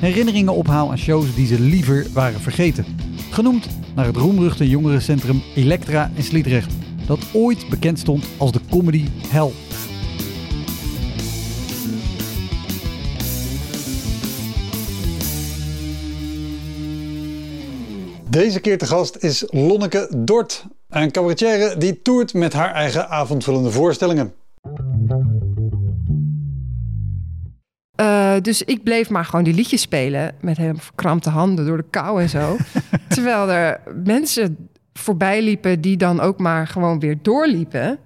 herinneringen ophaal aan shows die ze liever waren vergeten. Genoemd naar het roemruchte jongerencentrum Elektra in Sliedrecht, dat ooit bekend stond als de comedy hell. Deze keer te gast is Lonneke Dort, een cabaretière die toert met haar eigen avondvullende voorstellingen. Uh, dus ik bleef maar gewoon die liedjes spelen met helemaal verkrampte handen door de kou en zo. Terwijl er mensen voorbij liepen die dan ook maar gewoon weer doorliepen.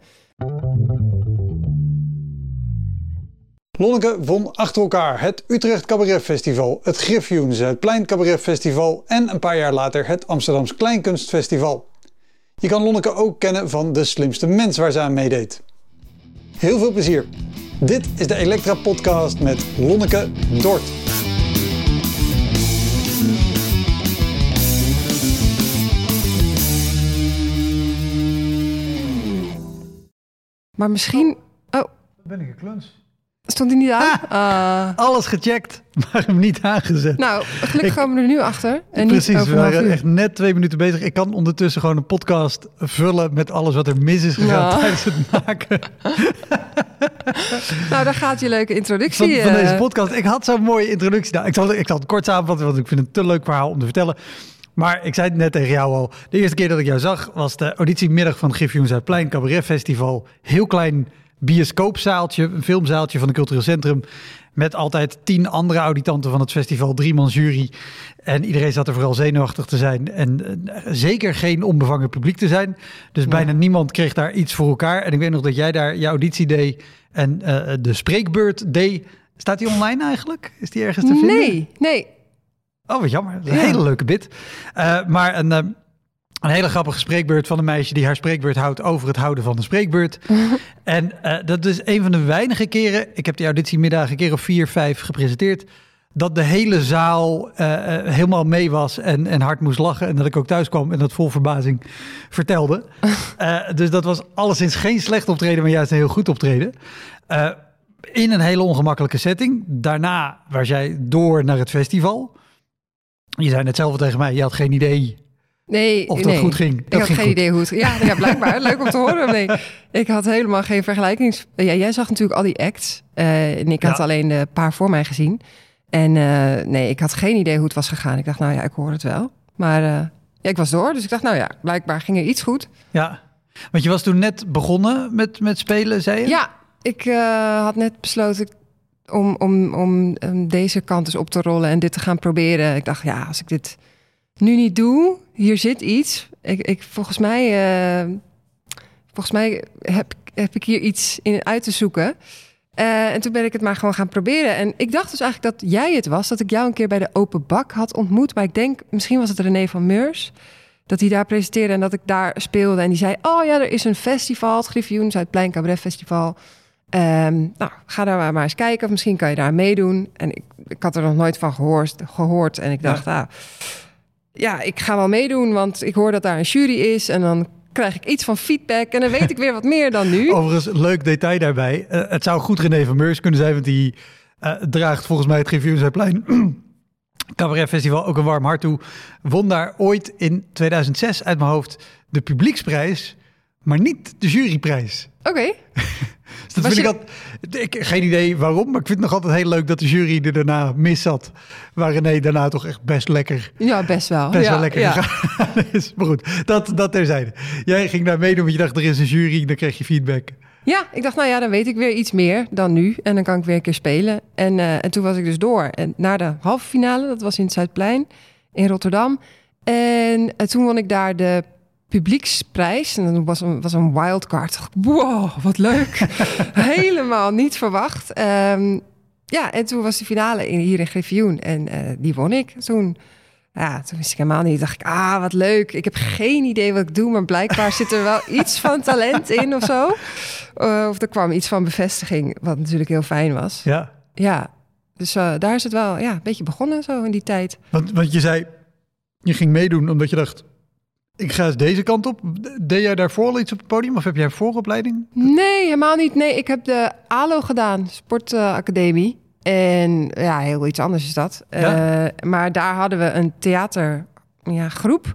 Lonneke won achter elkaar het Utrecht Cabaret Festival, het Griffioens, het Plein Cabaret Festival en een paar jaar later het Amsterdams Kleinkunstfestival. Je kan Lonneke ook kennen van De Slimste Mens waar ze aan meedeed. Heel veel plezier! Dit is de Elektra Podcast met Lonneke Dort. Maar misschien. Oh. Ben ik een kluns? Stond hij niet aan? Ah, alles gecheckt, maar hem niet aangezet. Nou, gelukkig komen we er nu achter. En precies, we waren echt net twee minuten bezig. Ik kan ondertussen gewoon een podcast vullen met alles wat er mis is gegaan tijdens het maken. nou, daar gaat je leuke introductie. Van, van deze eh. podcast. Ik had zo'n mooie introductie. Nou, ik, zal, ik zal het kort samenvatten, want ik vind het een te leuk verhaal om te vertellen. Maar ik zei het net tegen jou al. De eerste keer dat ik jou zag was de auditiemiddag van het Griffioens Plein Cabaret Festival. Heel klein bioscoopzaaltje, een filmzaaltje van het Cultureel Centrum. Met altijd tien andere auditanten van het festival, drie man jury. En iedereen zat er vooral zenuwachtig te zijn. En uh, zeker geen onbevangen publiek te zijn. Dus bijna niemand kreeg daar iets voor elkaar. En ik weet nog dat jij daar je auditie deed en uh, de spreekbeurt deed. Staat die online eigenlijk? Is die ergens te vinden? Nee, nee. Oh, wat jammer. Een hele leuke bit. Uh, maar een een hele grappige spreekbeurt van een meisje die haar spreekbeurt houdt over het houden van een spreekbeurt. en uh, dat is een van de weinige keren, ik heb die auditiemiddag een keer of vier, vijf gepresenteerd, dat de hele zaal uh, helemaal mee was en, en hard moest lachen. En dat ik ook thuis kwam en dat vol verbazing vertelde. uh, dus dat was alleszins geen slecht optreden, maar juist een heel goed optreden. in een hele ongemakkelijke setting. Daarna was jij door naar het festival. Je zei net zelf tegen mij, je had geen idee Nee, of dat nee. goed ging. ik had geen idee hoe het Ja, ja blijkbaar. Leuk om te horen. Nee, ik had helemaal geen vergelijkings... Ja, jij zag natuurlijk al die acts. Uh, en ik had alleen een paar voor mij gezien. En uh, nee, ik had geen idee hoe het was gegaan. Ik dacht, nou ja, ik hoor het wel. Maar uh, ja, ik was door. Dus ik dacht, nou ja, blijkbaar ging er iets goed. Ja, want je was toen net begonnen met, met spelen, zei je? Ja, ik had net besloten om, om, om deze kant eens op te rollen en dit te gaan proberen. Ik dacht, ja, als ik dit nu niet doe, hier zit iets. Ik, ik, volgens mij, uh, volgens mij heb, heb ik hier iets in uit te zoeken. Uh, en toen ben ik het maar gewoon gaan proberen. En ik dacht dus eigenlijk dat jij het was, dat ik jou een keer bij de Open Bak had ontmoet. Maar ik denk, misschien was het René van Meurs, dat hij daar presenteerde en dat ik daar speelde. En die zei, oh ja, er is een festival, het Griffioen, Zuidplein Cabaret Festival. Um, nou, ga daar maar eens kijken of misschien kan je daar meedoen. En ik, ik had er nog nooit van gehoord, gehoord en ik dacht, ja. ah, ja, ik ga wel meedoen, want ik hoor dat daar een jury is en dan krijg ik iets van feedback en dan weet ik weer wat meer dan nu. Overigens, leuk detail daarbij. Uh, het zou goed René van Meurs kunnen zijn, want die uh, draagt volgens mij het Griffioensplein Cabaret Festival ook een warm hart toe. Won daar ooit in 2006 uit mijn hoofd de publieksprijs, maar niet de juryprijs. Oké. Okay. Dus dat Was vind je- ik ik, geen idee waarom, maar ik vind het nog altijd heel leuk dat de jury er daarna mis zat. Waar René daarna toch echt best lekker, Ja, best wel. best ja, wel lekker ja. gegaan is. Maar goed, dat, dat terzijde. Jij ging daar meedoen, want je dacht er is een jury, dan kreeg je feedback. Ja, ik dacht, nou ja, dan weet ik weer iets meer dan nu. En dan kan ik weer een keer spelen. En, eh, en toen was ik dus door. En naar de halve finale, dat was in het Zuidplein in Rotterdam. En eh, toen won ik daar de publieksprijs. En dat was een, was een wildcard. Wow, wat leuk. Helemaal niet verwacht. Ehm, ja, en toen was de finale in, hier in Griffioen. En eh, die won ik toen. Ja, toen wist ik helemaal niet. Dacht ik, ah, wat leuk. Ik heb geen idee wat ik doe, maar blijkbaar zit er wel iets van talent in of zo. Eh, of er kwam iets van bevestiging, wat natuurlijk heel fijn was. Ja, Ja, dus eh, daar is het wel ja, een beetje begonnen zo in die tijd. want, want je zei, je ging meedoen omdat je dacht, ik ga eens deze kant op. Deed jij daarvoor al iets op het podium of heb jij een vooropleiding? Nee, helemaal niet. Nee, ik heb de ALO gedaan, Sportacademie. en ja, heel iets anders is dat. Ja? Eh, maar daar hadden we een theatergroep. Ja, groep.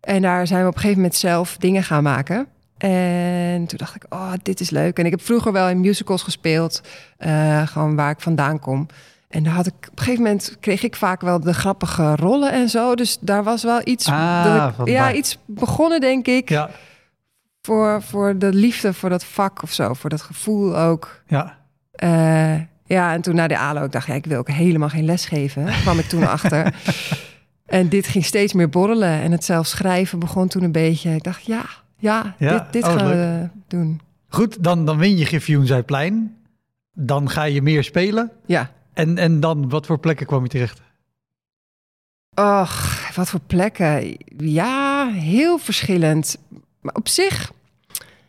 en daar zijn we op een gegeven moment zelf dingen gaan maken. En toen dacht ik, oh, dit is leuk. En ik heb vroeger wel in musicals gespeeld, eh, gewoon waar ik vandaan kom. En daar had ik op een gegeven moment kreeg ik vaak wel de grappige rollen en zo. Dus daar was wel iets, Ah, ik- ja, iets begonnen, denk ik Ja, voor, voor de liefde voor dat vak of zo, voor dat gevoel ook. ja. Eh, ja, en toen naar de ALO, ik dacht, ja, ik wil ook helemaal geen les geven. kwam ik toen achter. En dit ging steeds meer borrelen. En het zelf schrijven begon toen een beetje. Ik dacht, ja, ja, Ja? dit, dit Oh, gaan leuk. we doen. Goed, dan, dan win je Griffioen Zuidplein. Dan ga je meer spelen. Ja. En, en dan, wat voor plekken kwam je terecht? Och, wat voor plekken. Ja, heel verschillend. Maar op zich,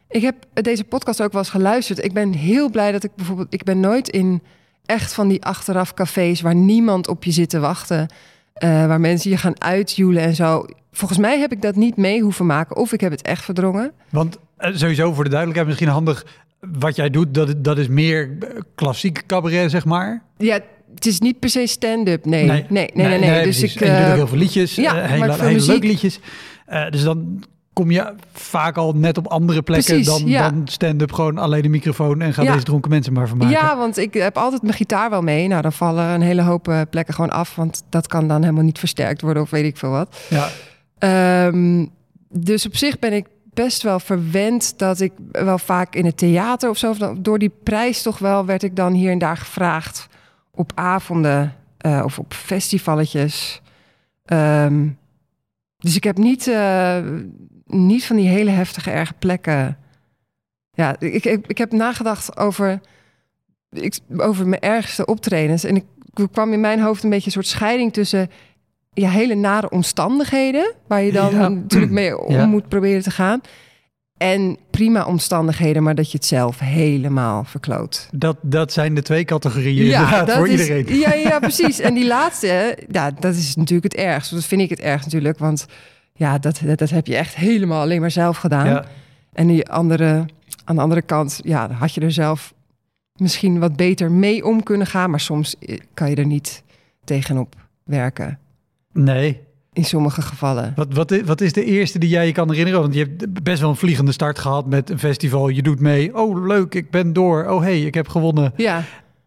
ik heb deze podcast ook wel eens geluisterd. Ik ben heel blij dat ik bijvoorbeeld... Ik ben nooit in echt van die achteraf cafés... waar niemand op je zit te wachten. eh, waar mensen je gaan uitjoelen en zo. Volgens mij heb ik dat niet mee hoeven maken. Of ik heb het echt verdrongen. Want eh, sowieso voor de duidelijkheid misschien handig. Wat jij doet, dat, dat is meer eh, klassiek cabaret, zeg maar. Ja, het is niet per se stand-up. Nee, nee, nee, nee. nee, Dus ik, en je doet eh, ook heel veel liedjes, ja, hele, hele leuke liedjes. Eh, dus dan kom je vaak al net op andere plekken Precies, dan, ja. dan stand-up. Gewoon alleen de microfoon en ga Ja. deze dronken mensen maar vermaken. Ja, want ik heb altijd mijn gitaar wel mee. Nou, dan vallen een hele hoop eh, plekken gewoon af. Want dat kan dan helemaal niet versterkt worden of weet ik veel wat. Ja. Ehm, dus op zich ben ik best wel verwend dat ik wel vaak in het theater of zo... door die prijs toch wel werd ik dan hier en daar gevraagd... op avonden eh, of op festivalletjes. Ehm, dus ik heb niet, eh, niet van die hele heftige erge plekken... Ja, ik, ik, ik heb nagedacht over, ik, over mijn ergste optredens. En ik, kwam in mijn hoofd een beetje een soort scheiding tussen ja, hele nare omstandigheden, waar je dan Ja. natuurlijk mee om Ja. moet proberen te gaan. En prima omstandigheden, maar dat je het zelf helemaal verkloot. Dat, dat zijn de twee categorieën inderdaad, voor is, iedereen. Ja, ja, precies. En die laatste, ja, dat is natuurlijk het ergst. Dat vind ik het ergst natuurlijk, want ja, dat, dat, dat heb je echt helemaal alleen maar zelf gedaan. Ja. En die andere, aan de andere kant, ja, had je er zelf misschien wat beter mee om kunnen gaan, maar soms eh, kan je er niet tegenop werken. Nee. In sommige gevallen. Wat, wat, wat is de eerste die jij je kan herinneren? Want je hebt best wel een vliegende start gehad met een festival. Je doet mee. Oh, leuk, ik ben door. Oh, hey, ik heb gewonnen. Ja,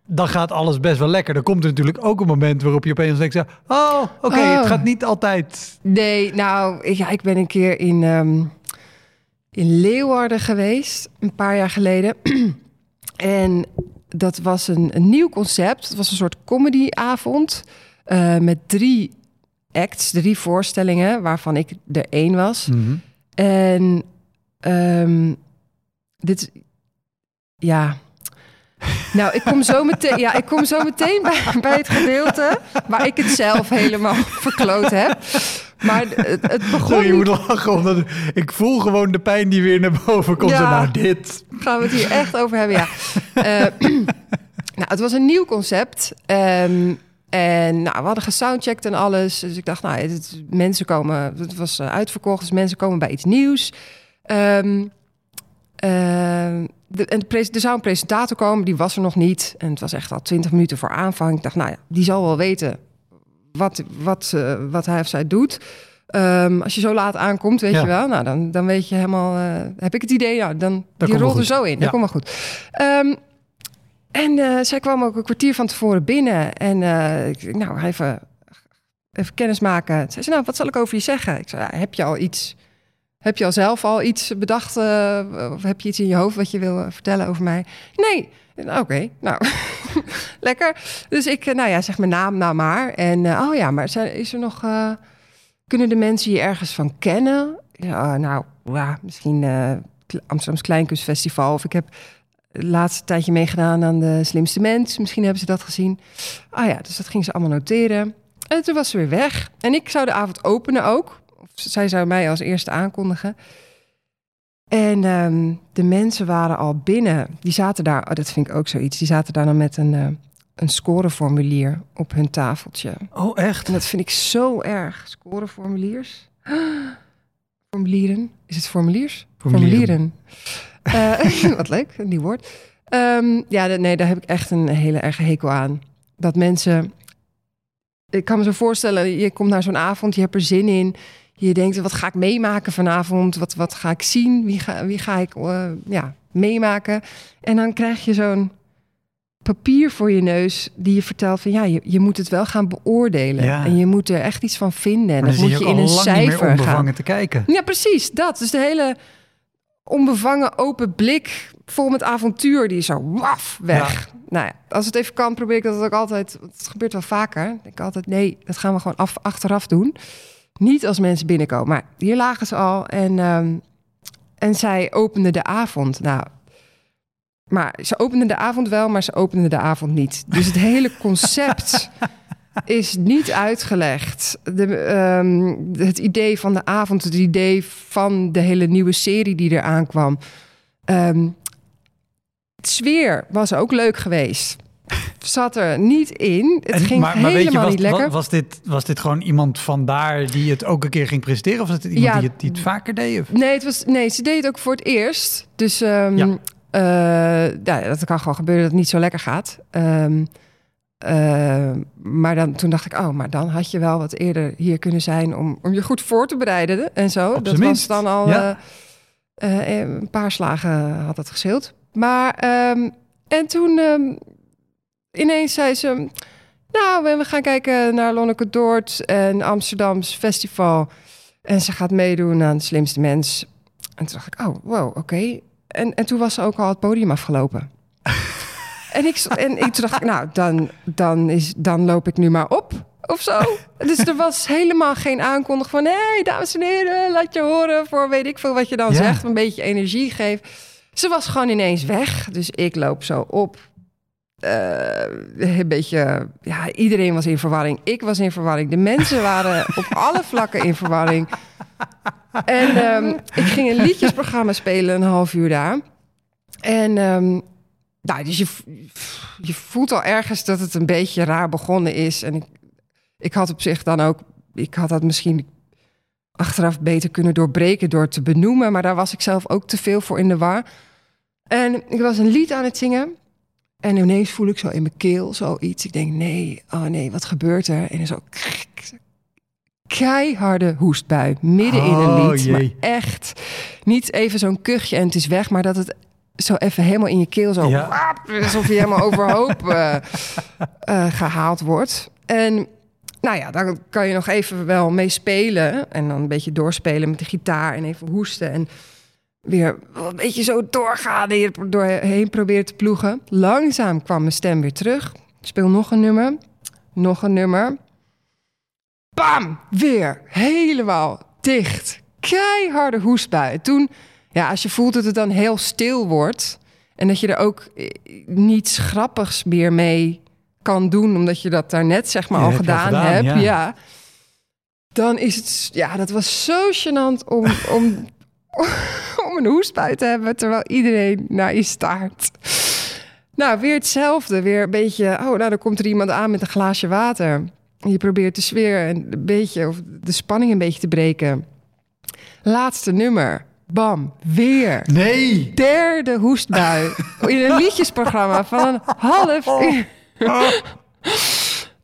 Dan gaat alles best wel lekker. Dan komt er natuurlijk ook een moment waarop je opeens denkt... Oh, oké, Oh. het gaat niet altijd... nee, nou, ik- ja, ik ben een keer in, ehm, in Leeuwarden geweest, een paar jaar geleden. en dat was een, een nieuw concept. Het was een soort comedyavond eh met drie acts, drie voorstellingen, waarvan ik er één was. En ehm, dit, ja. Nou, ik kom zo meteen, ja, ik kom zo meteen bij, bij het gedeelte waar ik het zelf helemaal verkloot heb. Maar het, het begon. Sorry, je moet lachen. Omdat ik voel gewoon de pijn die weer naar boven komt. Ja. Nou, dit... Gaan we het hier echt over hebben? Ja. Eh, nou, het was een nieuw concept. Ehm, en nou, we hadden gesoundcheckt en alles. Dus ik dacht, nou, het, mensen komen... Het was eh, uitverkocht, dus mensen komen bij iets nieuws. Ehm, ehm, de, en de er zou een presentator komen, die was er nog niet. En het was echt al twintig minuten voor aanvang. Ik dacht, nou ja, die zal wel weten wat, wat, eh, wat hij of zij doet. Ehm, als je zo laat aankomt, weet Ja. je wel, nou dan, dan weet je helemaal, eh, heb ik het idee, ja, dan komt die rolt er zo in. Dat Ja. komt wel goed. Ehm, en eh, zij kwam ook een kwartier van tevoren binnen en eh, ik, nou even, even kennis maken. Zei, nou, wat zal ik over je zeggen? Ik zei, heb je al iets, heb je al zelf al iets bedacht eh, of heb je iets in je hoofd wat je wil vertellen over mij? Nee. Nou, Oké, nou, lekker. Dus ik, nou ja, zeg mijn naam nou maar. En, oh ja, maar is er nog... kunnen de mensen je ergens van kennen? Ja, nou, ja, misschien Amsterdams Kleinkunstfestival. Of ik heb laatste tijdje meegedaan aan de Slimste Mens. Misschien hebben ze dat gezien. Ah ja, dus dat ging ze allemaal noteren. En toen was ze weer weg. En ik zou de avond openen ook. Of zij zou mij als eerste aankondigen. En ehm, de mensen waren al binnen. Die zaten daar, oh, dat vind ik ook zoiets. Die zaten daar dan met een, eh, een scoreformulier op hun tafeltje. Oh, echt? En dat vind ik zo erg. Scoreformuliers. Formulieren. Is het formuliers? Formulieren. Formulieren. Eh, wat leuk, een nieuw woord. Ehm, ja, nee, daar heb ik echt een hele erge hekel aan. Dat mensen... Ik kan me zo voorstellen, je komt naar zo'n avond, je hebt er zin in. Je denkt, wat ga ik meemaken vanavond? Wat, wat ga ik zien? Wie ga, wie ga ik eh, ja, meemaken? En dan krijg je zo'n papier voor je neus die je vertelt van ja, je, je moet het wel gaan beoordelen. Ja. En je moet er echt iets van vinden. En dan moet je in een cijfer gaan. te kijken. Ja, precies. Dat. Dus de hele onbevangen open blik vol met avontuur, die is zo waf weg. Nou ja, als het even kan, probeer ik dat ook altijd. Het gebeurt wel vaker. Ik denk altijd, nee, dat gaan we gewoon af, achteraf doen. Niet als mensen binnenkomen. Maar hier lagen ze al en, ehm, en zij opende de avond. Nou, maar ze opende de avond wel, maar ze opende de avond niet. Dus het hele concept is niet uitgelegd. De, ehm, het idee van de avond, het idee van de hele nieuwe serie die er aankwam. Ehm het sfeer was ook leuk geweest. Zat er niet in. Het En- ging maar, maar helemaal weet je, was, niet lekker. Was, dit, was dit gewoon iemand vandaar die het ook een keer ging presenteren? Of was het iemand Ja. die, het, die het vaker deed? Of? Nee, het was, nee, ze deed het ook voor het eerst. Dus ehm, Ja. eh, ja, dat kan gewoon gebeuren dat het niet zo lekker gaat. Ehm, eh, maar dan, toen dacht ik, oh, maar dan had je wel wat eerder hier kunnen zijn om, om je goed voor te bereiden en zo. Op dat was dan al ja. eh, eh, een paar slagen had dat gescheeld. Maar ehm, en toen ehm, ineens zei ze, nou, we we gaan kijken naar Lonneke Doort en Amsterdams Festival. En ze gaat meedoen aan de Slimste Mens. En toen dacht ik, oh, wow, oké. En, en toen was ze ook al het podium afgelopen. en, ik, en ik dacht ik, nou, dan, dan, is, dan loop ik nu maar op of zo. Dus er was helemaal geen aankondiging van... hé, hey, dames en heren, laat je horen voor weet ik veel wat je dan Ja. zegt. Een beetje energie geeft. Ze was gewoon ineens weg. Dus ik loop zo op. Eh, een beetje, ja, iedereen was in verwarring. Ik was in verwarring. De mensen waren op alle vlakken in verwarring. En ehm, ik ging een liedjesprogramma spelen een half uur daar. En ehm, nou, dus je, je voelt al ergens dat het een beetje raar begonnen is. En ik, ik had op zich dan ook, ik had dat misschien achteraf beter kunnen doorbreken door te benoemen. Maar daar was ik zelf ook te veel voor in de war. En ik was een lied aan het zingen. En ineens voel ik zo in mijn keel zoiets. Ik denk, nee, oh nee, wat gebeurt er? En zo keiharde hoestbui midden in een Oh, lied. Maar echt niet even zo'n kuchje en het is weg, maar dat het zo even helemaal in je keel zo Ja. alsof je helemaal overhoop eh, eh, gehaald wordt. En nou ja, daar kan je nog even wel mee spelen en dan een beetje doorspelen met de gitaar en even hoesten en weer een beetje zo doorgaan en je doorheen proberen te ploegen. Langzaam kwam mijn stem weer terug. Ik speel nog een nummer, nog een nummer. Bam! Weer helemaal dicht. Keiharde hoestbui. Toen, ja, als je voelt dat het dan heel stil wordt en dat je er ook eh, niets grappigs meer mee kan doen, omdat je dat daarnet zeg maar Ja, al heb gedaan, gedaan, hebt, ja. ja. Dan is het, ja, dat was zo gênant om, om, om een hoestbui te hebben terwijl iedereen naar je staart. Nou, weer hetzelfde. Weer een beetje, oh, nou, dan komt er iemand aan met een glaasje water. En je probeert de sfeer en een beetje, of de spanning een beetje te breken. Laatste nummer. Bam, weer. Nee! Derde hoestbui. In een liedjesprogramma van een half uur.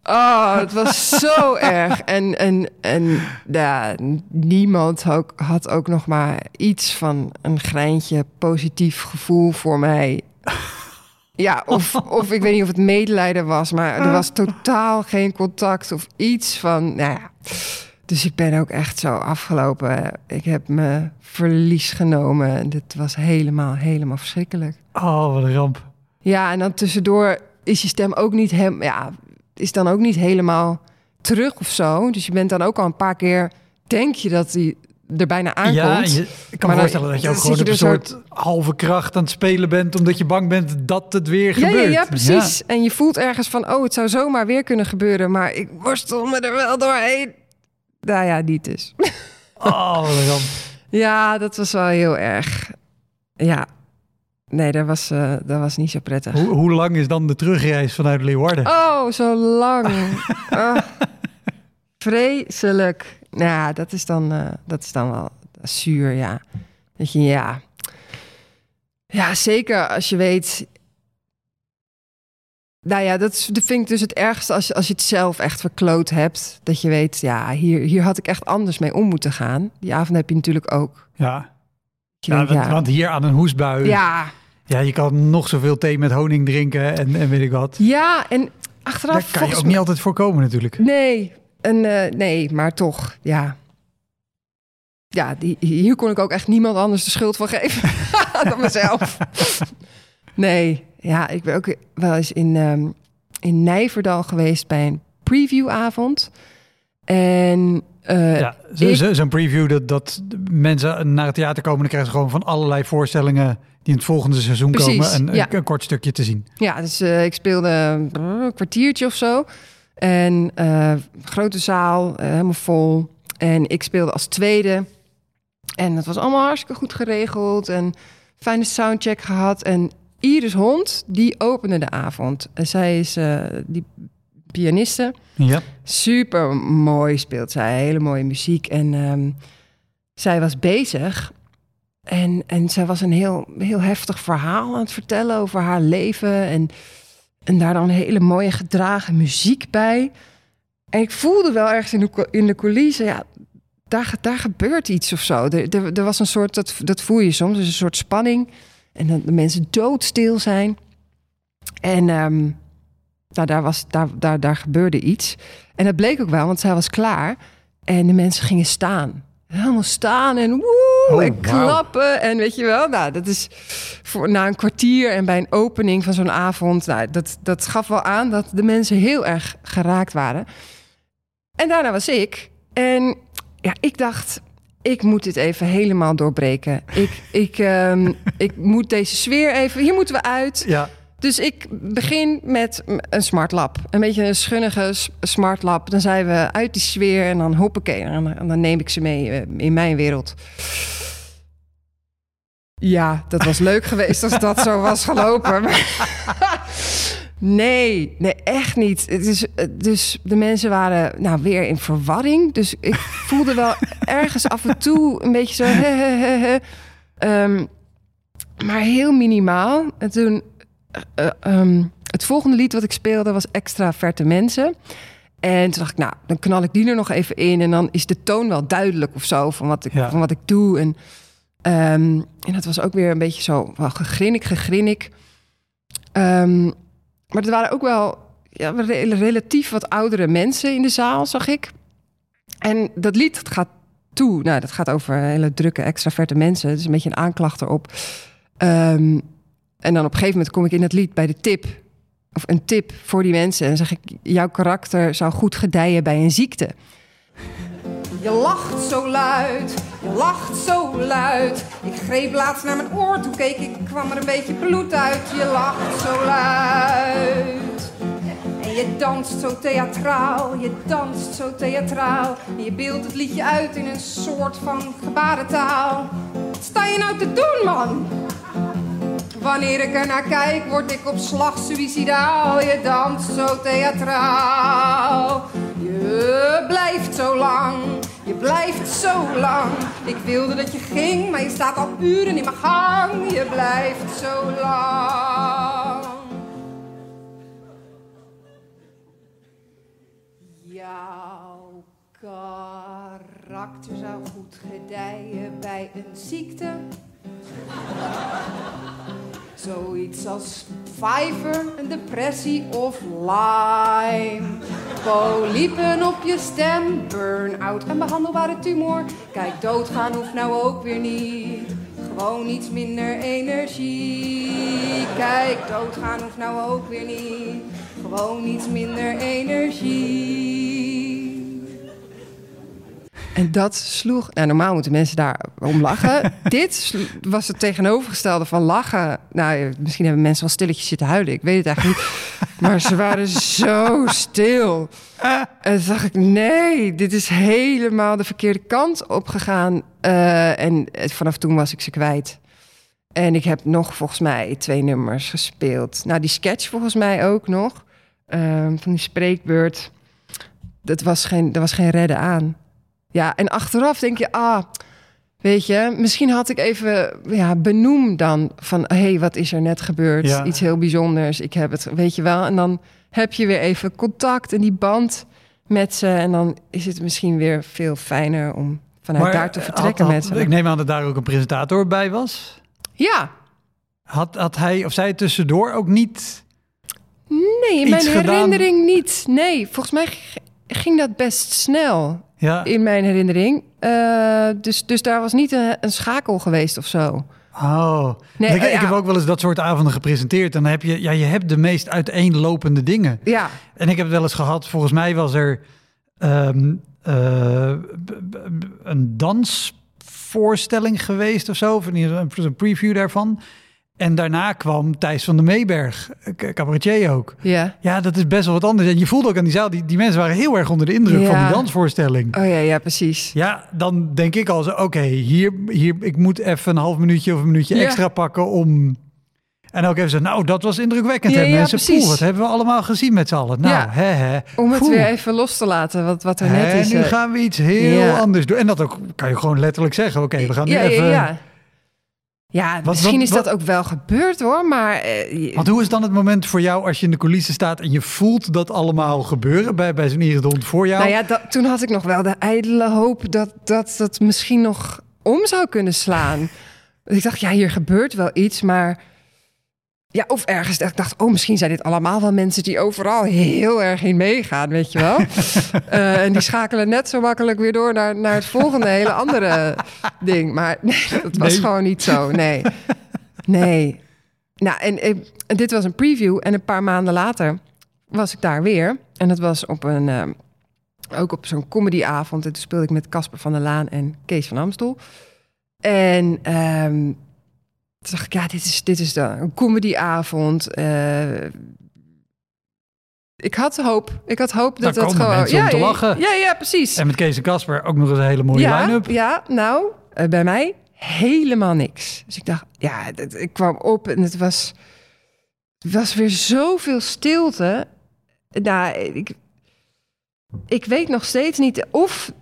Oh, het was zo erg. En, en, en ja, niemand ook, had ook nog maar iets van een greintje positief gevoel voor mij. Ja, of, of ik weet niet of het medelijden was, maar er was totaal geen contact of iets van. Nou ja. Dus ik ben ook echt zo afgelopen. Ik heb me verlies genomen. En dit was helemaal, helemaal verschrikkelijk. Oh, wat een ramp. Ja, en dan tussendoor is je stem ook niet hem, ja, is dan ook niet helemaal terug of zo. Dus je bent dan ook al een paar keer, denk je dat hij er bijna aankomt. Ja, je, ik kan me voorstellen dat je ook gewoon een soort halve kracht aan het spelen bent, omdat je bang bent dat het weer ja, gebeurt. Ja, ja precies. En je voelt ergens van, oh, het zou zomaar weer kunnen gebeuren, maar ik worstel me er wel doorheen. Nou ja, niet dus. Oh, wat. Ja, dat was wel heel erg. Ja, Nee, dat was, uh, dat was niet zo prettig. Hoe, hoe, lang is dan de terugreis vanuit Leeuwarden? Oh, zo lang. oh, vreselijk. Nou ja, dat is dan, uh, dat is dan wel zuur, ja. Dat je, ja... Ja, zeker als je weet... Nou ja, dat, is, dat vind ik dus het ergste als je, als je het zelf echt verkloot hebt. Dat je weet, ja, hier, hier had ik echt anders mee om moeten gaan. Die avond heb je natuurlijk ook. Ja. Ja, want, ja, want, hier aan een hoesbui. Ja. Ja, je kan nog zoveel thee met honing drinken en, en weet ik wat. Ja, en achteraf. Daar kan je ook niet altijd voorkomen, natuurlijk. Nee, en, uh, nee, maar toch, ja. Ja, die, hier kon ik ook echt niemand anders de schuld van geven dan mezelf. Nee, ja, ik ben ook wel eens in, um, in Nijverdal geweest bij een previewavond. En uh, ja, zo'n zo preview dat, dat mensen naar het theater komen... dan krijgen ze gewoon van allerlei voorstellingen... die in het volgende seizoen Precies, komen... Een, ja. een, kort stukje te zien. Ja, dus uh, ik speelde een kwartiertje of zo. En uh, grote zaal, helemaal vol. En ik speelde als tweede. En het was allemaal hartstikke goed geregeld. En fijne soundcheck gehad. En Iris Hond, die opende de avond. En zij is die pianiste. Ja. Super mooi speelt zij, hele mooie muziek. En um, zij was bezig. En, en zij was een heel, heel heftig verhaal aan het vertellen over haar leven. En, en daar dan hele mooie gedragen muziek bij. En ik voelde wel ergens in de, in de coulissen, ja, daar, daar gebeurt iets of zo. Er, er, er was een soort, dat, dat voel je soms, dus een soort spanning. En dat de mensen doodstil zijn. En um, nou, daar, was, daar, daar, daar gebeurde iets. En dat bleek ook wel, want zij was klaar. En de mensen gingen staan. Helemaal staan en woe, Oh, en klappen. En weet je wel, nou, dat is voor, na een kwartier en bij een opening van zo'n avond... Nou, dat, dat gaf wel aan dat de mensen heel erg geraakt waren. En daarna was ik. En ja, ik dacht, ik moet dit even helemaal doorbreken. Ik, ik, um, ik moet deze sfeer even... Hier moeten we uit. Ja. Dus ik begin met een smart lab. Een beetje een schunnige smart lab. Dan zijn we uit die sfeer en dan hoppakee. En, en dan neem ik ze mee uh, in mijn wereld. Ja, dat was leuk geweest als dat zo was gelopen. nee, nee, echt niet. Het is, dus de mensen waren nou weer in verwarring. Dus ik voelde wel ergens af en toe een beetje zo... He, he, he, um, maar heel minimaal. En toen uh, um, het volgende lied wat ik speelde was Extra Verte Mensen. En toen dacht ik, nou, dan knal ik die er nog even in. En dan is de toon wel duidelijk of zo van wat ik, Ja. van wat ik doe. En, um, en dat was ook weer een beetje zo, wel gegrinnik, gegrinnik. Um, maar er waren ook wel ja, re- relatief wat oudere mensen in de zaal, zag ik. En dat lied dat gaat toe. Nou, dat gaat over hele drukke, extraverte mensen. Is een beetje een aanklacht erop. Um, en dan op een gegeven moment kom ik in het lied bij de tip. Of een tip voor die mensen. En zeg ik, jouw karakter zou goed gedijen bij een ziekte. Je lacht zo luid, je lacht zo luid. Ik greep laatst naar mijn oor, toen keek ik, kwam er een beetje bloed uit. Je lacht zo luid. En je danst zo theatraal, je danst zo theatraal. En je beeldt het liedje uit in een soort van gebarentaal. Wat sta je nou te doen, man? Wanneer ik er naar kijk, word ik op slag suicidaal. Je danst zo theatraal. Je blijft zo lang, je blijft zo lang. Ik wilde dat je ging, maar je staat al uren in mijn gang. Je blijft zo lang. Jouw karakter zou goed gedijen bij een ziekte. Zoiets als vijver, een depressie of Lyme. Polypen op je stem, burn-out en behandelbare tumor. Kijk, doodgaan hoeft nou ook weer niet. Gewoon iets minder energie. Kijk, doodgaan hoeft nou ook weer niet. Gewoon iets minder energie. En dat sloeg. Nou, normaal moeten mensen daar om lachen. Dit was het tegenovergestelde van lachen. Nou, misschien hebben mensen wel stilletjes zitten huilen. Ik weet het eigenlijk niet. Maar ze waren zo stil. En toen dacht ik, nee, dit is helemaal de verkeerde kant opgegaan. Eh en vanaf toen was ik ze kwijt. En ik heb nog volgens mij twee nummers gespeeld. Nou, die sketch volgens mij ook nog. Ehm, van die spreekbeurt. Dat was geen, er was geen redden aan. Ja, en achteraf denk je, ah, weet je, misschien had ik even ja, benoem dan van, hé, hey, wat is er net gebeurd? Ja. Iets heel bijzonders. Ik heb het, weet je wel. En dan heb je weer even contact en die band met ze. En dan is het misschien weer veel fijner om vanuit daar te had- vertrekken had- met ze. Ik neem aan dat daar ook een presentator bij was. Ja, Had, had hij of zij tussendoor ook niet... nee, in mijn gedaan? herinnering niet. Nee, volgens mij ging dat best snel Ja, in mijn herinnering. Eh, dus, dus daar was niet een, een schakel geweest of zo. oh. Nee, ik, ja. heb ook wel eens dat soort avonden gepresenteerd. En dan heb je, ja, je hebt de meest uiteenlopende dingen. Ja, En ik heb het wel eens gehad, volgens mij was er ehm, eh, een dansvoorstelling geweest of zo, of een preview daarvan. En daarna kwam Thijs van der Meeberg, eh, cabaretier ook. ja. Ja, dat is best wel wat anders. En je voelde ook aan die zaal, die, die mensen waren heel erg onder de indruk van die dansvoorstelling. Oh ja, ja, precies. Ja, dan denk ik al zo, oké, hier, hier, ik moet even een half minuutje of een minuutje Ja. extra pakken om... En ook even zo, nou, dat was indrukwekkend. Ja, ja, mensen. Poeh, wat hebben we allemaal gezien met z'n allen. Nou, Ja. hè, hè. Om het Poeh. weer even los te laten, wat, wat er net is. nu eh. gaan we iets heel anders doen. En dat ook, kan je gewoon letterlijk zeggen. Oké, we gaan nu ja, even... ja, misschien wat- is dat ook wel gebeurd hoor, maar... eh, Want hoe is dan het moment voor jou als je in de coulissen staat... en je voelt dat allemaal gebeuren bij, bij zo'n Hond voor jou? Nou ja, dat, toen had ik nog wel de ijdele hoop dat dat, dat misschien nog om zou kunnen slaan. ik dacht, ja, hier gebeurt wel iets, maar... Ja, of ergens dat ik dacht, oh, misschien zijn dit allemaal wel mensen die overal heel erg in meegaan, weet je wel. Eh, en die schakelen net zo makkelijk weer door naar, naar het volgende hele andere ding. Maar nee, dat was Nee. gewoon niet zo, nee. Nee. Nou, en, dit was een preview en een paar maanden later was ik daar weer. En dat was op een, eh, ook op zo'n comedyavond. En toen speelde ik met Casper van der Laan en Kees van Amstel. En ehm, dacht ik, ja, dit is, dit is de, een comedyavond. Eh, ik had hoop. Ik had hoop dat dat gewoon... mensen om ja, te ja, lachen. Ja, ja, precies. En met Kees en Casper ook nog eens een hele mooie ja, line-up. Ja, nou, eh, bij mij helemaal niks. Dus ik dacht, ja, dat- ik kwam op en het was, het was weer zoveel stilte. Nou, ik, ik weet nog steeds niet of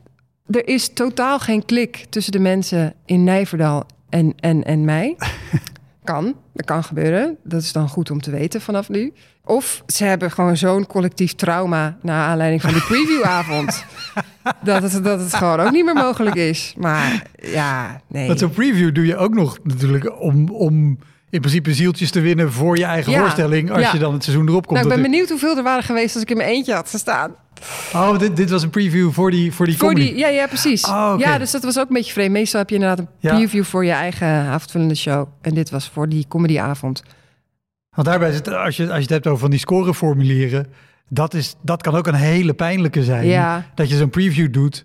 er is totaal geen klik tussen de mensen in Nijverdal en, en, en mij. Kan, dat kan gebeuren. Dat is dan goed om te weten vanaf nu. Of ze hebben gewoon zo'n collectief trauma naar aanleiding van die previewavond. dat, het, dat het gewoon ook niet meer mogelijk is. Maar ja, nee. Want zo'n preview doe je ook nog natuurlijk om, om in principe zieltjes te winnen voor je eigen Ja. voorstelling. Als Ja. je dan het seizoen erop komt. nou, ik ben benieuwd hoeveel er waren geweest als ik in mijn eentje had gestaan. Oh, dit, dit was een preview voor die, voor die Voor comedy. die, ja, ja, precies. Oh. Ja, dus dat was ook een beetje vreemd. Meestal heb je inderdaad een Ja. preview voor je eigen avondvullende show. En dit was voor die comedyavond. Want daarbij het, als je, als je het hebt over van die scoreformulieren, dat, is, dat kan ook een hele pijnlijke zijn. Ja. Dat je zo'n preview doet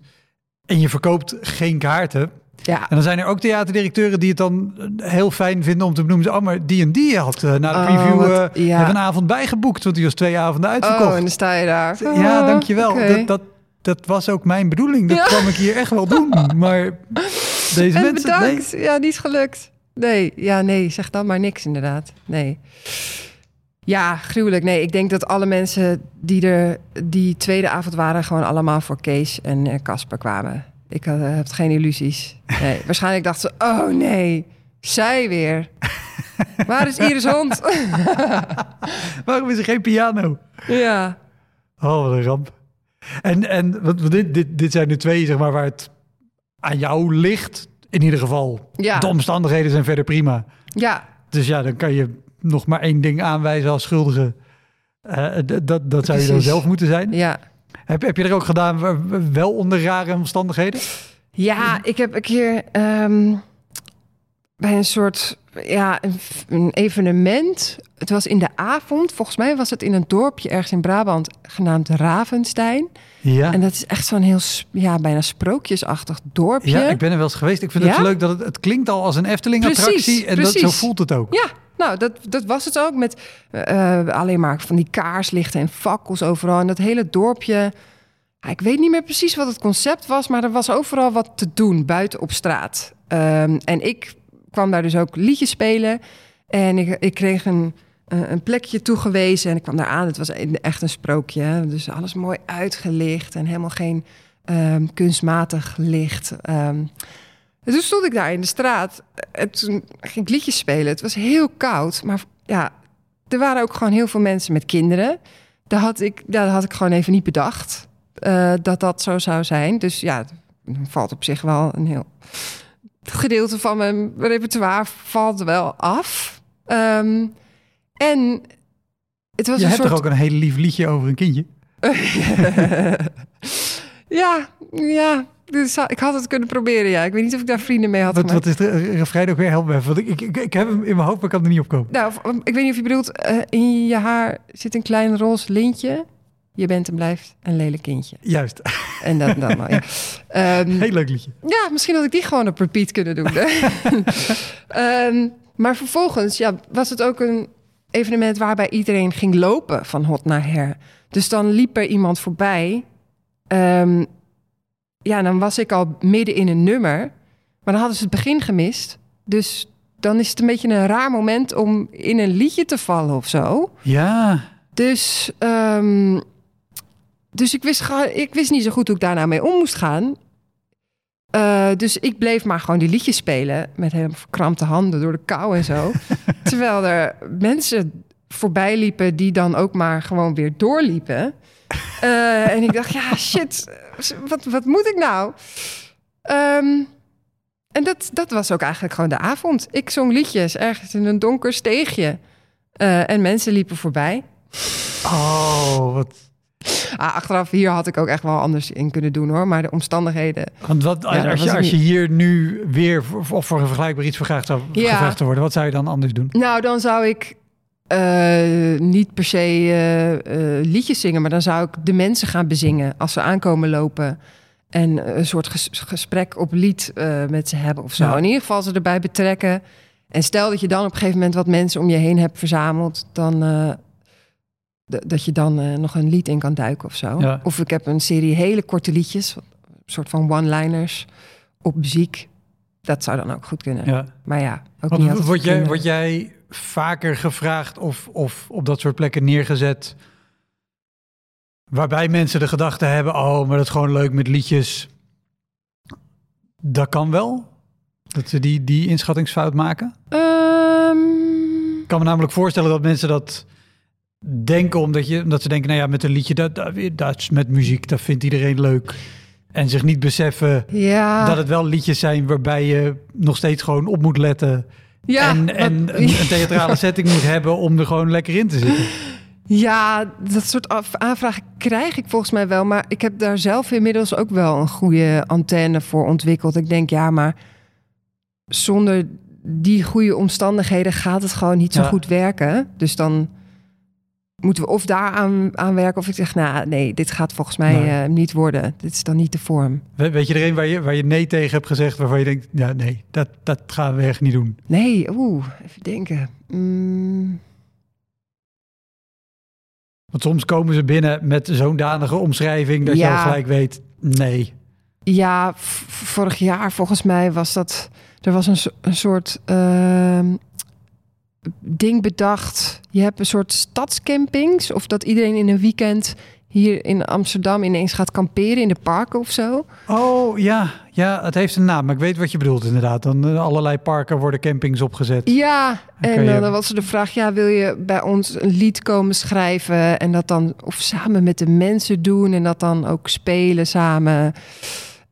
en je verkoopt geen kaarten. Ja, En dan zijn er ook theaterdirecteuren die het dan heel fijn vinden om te benoemen. zo, Oh, maar die en die had eh, na de Oh, preview wat- eh, ja. hebben een avond bijgeboekt, want die was twee avonden oh, uitverkocht. en dan sta je daar. ja, Oh, dankjewel. oké. Dat, dat, dat was ook mijn bedoeling. Dat Ja. kwam ik hier echt wel doen. Maar deze En mensen... nee. bedankt. Ja, niet gelukt. Nee, ja, nee, zeg dan maar niks inderdaad. Nee. Ja, gruwelijk. Nee, ik denk dat alle mensen die er die tweede avond waren... gewoon allemaal voor Kees en eh, Casper kwamen. Ik had, eh, heb geen illusies. Nee, waarschijnlijk dachten ze... Oh nee, zij weer. Waar is Iris Hond? Waarom is er geen piano? ja. Oh, wat een ramp. En, en want dit, dit, dit zijn de twee zeg maar, waar het aan jou ligt. In ieder geval. Ja. De omstandigheden zijn verder prima. Ja, Dus ja, dan kan je nog maar één ding aanwijzen als schuldige. Eh, dat, dat zou je dan zelf moeten zijn. ja. Heb, heb je er ook gedaan wel onder rare omstandigheden? Ja, ik heb een keer ehm, bij een soort ja, een, een evenement. Het was in de avond. Volgens mij was het in een dorpje ergens in Brabant genaamd Ravenstein. Ja. En dat is echt zo'n heel ja, bijna sprookjesachtig dorpje. Ja, ik ben er wel eens geweest. Ik vind het Ja? leuk dat het, het klinkt al als een Efteling-attractie. Precies, En dat, zo voelt het ook. Ja, nou, dat, dat was het ook. Met eh, alleen maar van die kaarslichten en fakkels overal. En dat hele dorpje. ik weet niet meer precies wat het concept was, maar er was overal wat te doen buiten op straat. Ehm, en ik kwam daar dus ook liedjes spelen. En ik, ik kreeg een, eh, een plekje toegewezen. En ik kwam daar aan. Het was echt een sprookje. Dus alles mooi uitgelicht en helemaal geen ehm, kunstmatig licht. Ehm, en toen stond ik daar in de straat. En toen ging ik liedjes spelen. Het was heel koud. Maar ja, er waren ook gewoon heel veel mensen met kinderen. Daar had ik, ja, dat had ik gewoon even niet bedacht. eh, dat dat zo zou zijn. Dus ja, valt op zich wel een heel gedeelte van mijn repertoire valt wel af. Ehm, en het was Je een hebt soort... toch ook een heel lief liedje over een kindje? ja, ja. Dus ik had het kunnen proberen, ja. Ik weet niet of ik daar vrienden mee had Wat, gemaakt. wat is de refrein ook weer? Help me even. Want ik, ik, ik, heb hem in mijn hoofd, maar ik kan er niet op komen. Nou, ik weet niet of je bedoelt, eh, in je haar zit een klein roze lintje. Je bent en blijft een lelijk kindje. Juist. En dat dan maar. Ja. Ehm, Heel leuk liedje. ja, misschien had ik die gewoon op repeat kunnen doen. Ehm, maar vervolgens ja, was het ook een evenement waarbij iedereen ging lopen van hot naar her. Dus dan liep er iemand voorbij. Ehm, ja, dan was ik al midden in een nummer. Maar dan hadden ze het begin gemist. Dus dan is het een beetje een raar moment om in een liedje te vallen of zo. Ja. Dus, ehm, dus ik, wist, ik wist niet zo goed hoe ik daarna mee om moest gaan. Eh, dus ik bleef maar gewoon die liedjes spelen met helemaal verkrampte handen door de kou en zo. Terwijl er mensen voorbij liepen die dan ook maar gewoon weer doorliepen. Eh, en ik dacht, ja, shit, wat, wat moet ik nou? Ehm, en dat, dat was ook eigenlijk gewoon de avond. Ik zong liedjes ergens in een donker steegje. Eh, en mensen liepen voorbij. Oh, wat. Ah, achteraf hier had ik ook echt wel anders in kunnen doen hoor. Maar de omstandigheden. Want wat, als, Ja, als, je, als je hier nu weer voor, of voor een vergelijkbaar iets gevraagd zou Ja. gevraagd worden, wat zou je dan anders doen? Nou, dan zou ik eh, niet per se eh, eh, liedjes zingen, maar dan zou ik de mensen gaan bezingen als ze aankomen lopen. En een soort ges- gesprek op lied met ze hebben of zo. Ja. In ieder geval ze erbij betrekken. En stel dat je dan op een gegeven moment wat mensen om je heen hebt verzameld, dan dat je dan nog een lied in kan duiken of zo. Ja. Of ik heb een serie hele korte liedjes, een soort van one-liners op muziek. Dat zou dan ook goed kunnen. Ja. Maar ja, ook niet word, jij, word jij vaker gevraagd of, of op dat soort plekken neergezet waarbij mensen de gedachte hebben, oh, maar dat is gewoon leuk met liedjes. Dat kan wel? Dat ze die, die inschattingsfout maken? Ehm, Ik kan me namelijk voorstellen dat mensen dat denken omdat, je, omdat ze denken, nou ja, met een liedje, dat, dat, dat is met muziek, dat vindt iedereen leuk. En zich niet beseffen ja, dat het wel liedjes zijn waarbij je nog steeds gewoon op moet letten. Ja, en wat- een, een theatrale setting moet hebben om er gewoon lekker in te zitten. ja, dat soort aanvragen krijg ik volgens mij wel. Maar ik heb daar zelf inmiddels ook wel een goede antenne voor ontwikkeld. Ik denk, ja, maar zonder die goede omstandigheden gaat het gewoon niet zo Ja. goed werken. Dus dan moeten we of daar aan, werken of ik zeg, nou nee, dit gaat volgens mij Nee. eh, niet worden. Dit is dan niet de vorm. We- Weet je er een waar je, waar je nee tegen hebt gezegd, waarvan je denkt, ja nee, dat, dat gaan we echt niet doen. Nee, oeh, even denken. Mm, Want soms komen ze binnen met zo'n danige omschrijving dat je al gelijk weet, nee. Ja, vorig jaar volgens mij was dat. Er was een soort ehm, ding bedacht. Je hebt een soort stadscampings. Of dat iedereen in een weekend hier in Amsterdam ineens gaat kamperen in de parken of zo. Oh ja, ja, het heeft een naam. Maar ik weet wat je bedoelt inderdaad. Dan eh, allerlei parken worden campings opgezet. Ja, en dan was er de vraag: ja, wil je bij ons een lied komen schrijven en dat dan of samen met de mensen doen en dat dan ook spelen samen?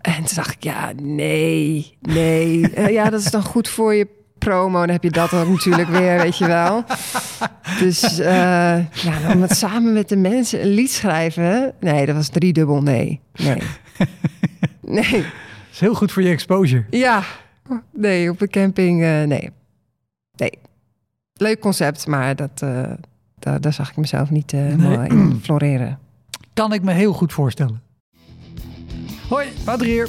En toen dacht ik: ja, nee, nee. Eh, ja, dat is dan goed voor je promo. Dan heb je dat ook natuurlijk weer, weet je wel. Dus eh, ja, om het samen met de mensen een lied schrijven. Nee, dat was driedubbel nee. Nee. Nee. Dat is heel goed voor je exposure. Ja, nee, op een camping, eh, nee. Nee. Leuk concept, maar dat, eh, daar, daar zag ik mezelf niet in floreren. Kan ik me heel goed voorstellen. Hoi, Wouter hier.